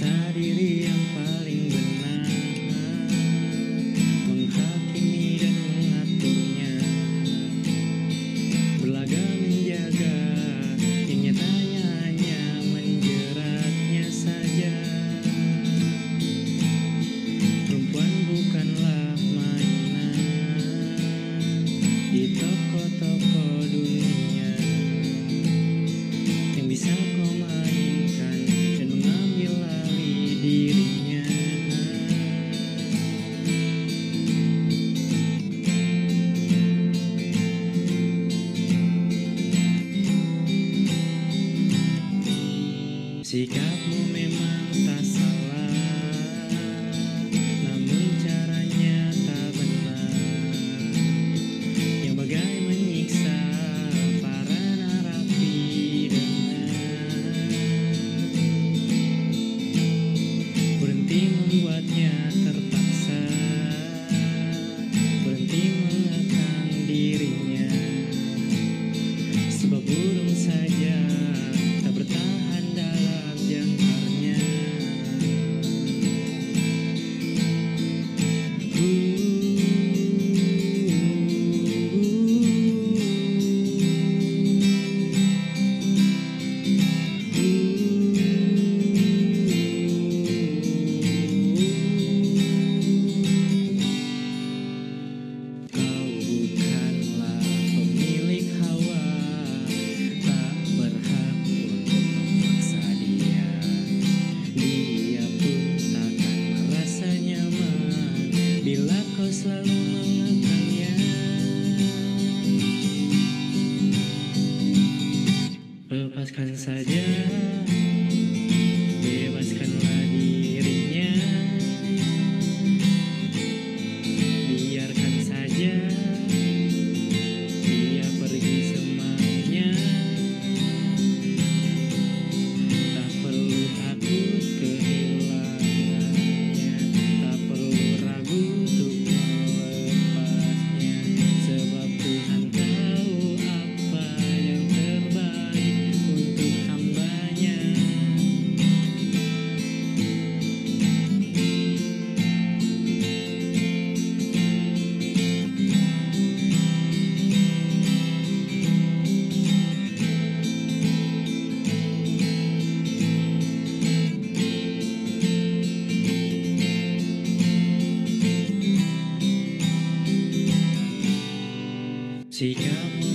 Saturday Memang Bila Sikapmu memang